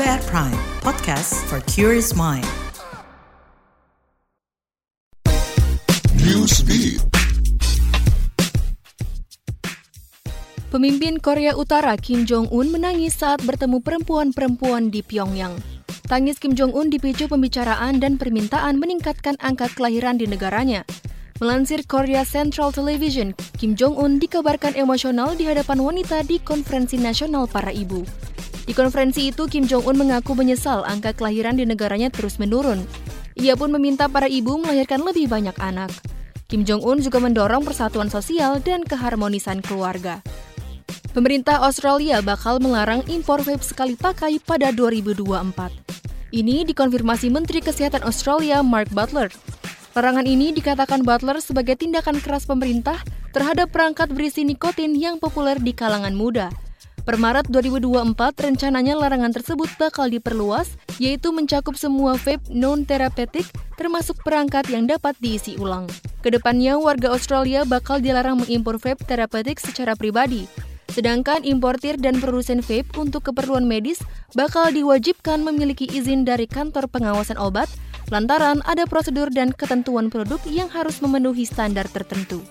At Prime, podcast for curious mind. Newsbeat. Pemimpin Korea Utara Kim Jong-un menangis saat bertemu perempuan-perempuan di Pyongyang. Tangis Kim Jong-un dipicu pembicaraan dan permintaan meningkatkan angka kelahiran di negaranya. Melansir Korea Central Television, Kim Jong-un dikabarkan emosional di hadapan wanita di konferensi nasional para ibu. Di konferensi itu, Kim Jong-un mengaku menyesal angka kelahiran di negaranya terus menurun. Ia pun meminta para ibu melahirkan lebih banyak anak. Kim Jong-un juga mendorong persatuan sosial dan keharmonisan keluarga. Pemerintah Australia bakal melarang impor vape sekali pakai pada 2024. Ini dikonfirmasi Menteri Kesehatan Australia Mark Butler. Larangan ini dikatakan Butler sebagai tindakan keras pemerintah terhadap perangkat berisi nikotin yang populer di kalangan muda. Per Maret 2024, rencananya larangan tersebut bakal diperluas, yaitu mencakup semua vape non-terapeutik, termasuk perangkat yang dapat diisi ulang. Ke depannya, warga Australia bakal dilarang mengimpor vape terapeutik secara pribadi, Sedangkan importir dan produsen vape untuk keperluan medis bakal diwajibkan memiliki izin dari kantor pengawasan obat lantaran ada prosedur dan ketentuan produk yang harus memenuhi standar tertentu.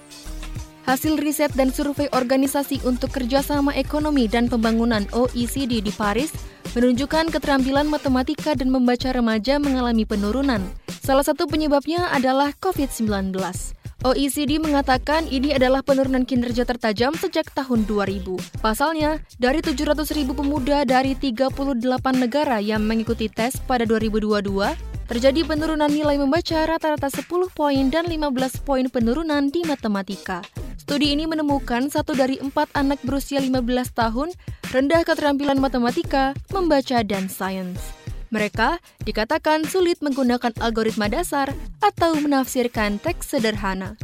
Hasil riset dan survei Organisasi untuk Kerjasama Ekonomi dan Pembangunan OECD di Paris menunjukkan keterampilan matematika dan membaca remaja mengalami penurunan. Salah satu penyebabnya adalah COVID-19. OECD mengatakan ini adalah penurunan kinerja tertajam sejak tahun 2000. Pasalnya, dari 700 ribu pemuda dari 38 negara yang mengikuti tes pada 2022, terjadi penurunan nilai membaca rata-rata 10 poin dan 15 poin penurunan di matematika. Studi ini menemukan satu dari empat anak berusia 15 tahun rendah keterampilan matematika, membaca, dan sains. Mereka dikatakan sulit menggunakan algoritma dasar atau menafsirkan teks sederhana.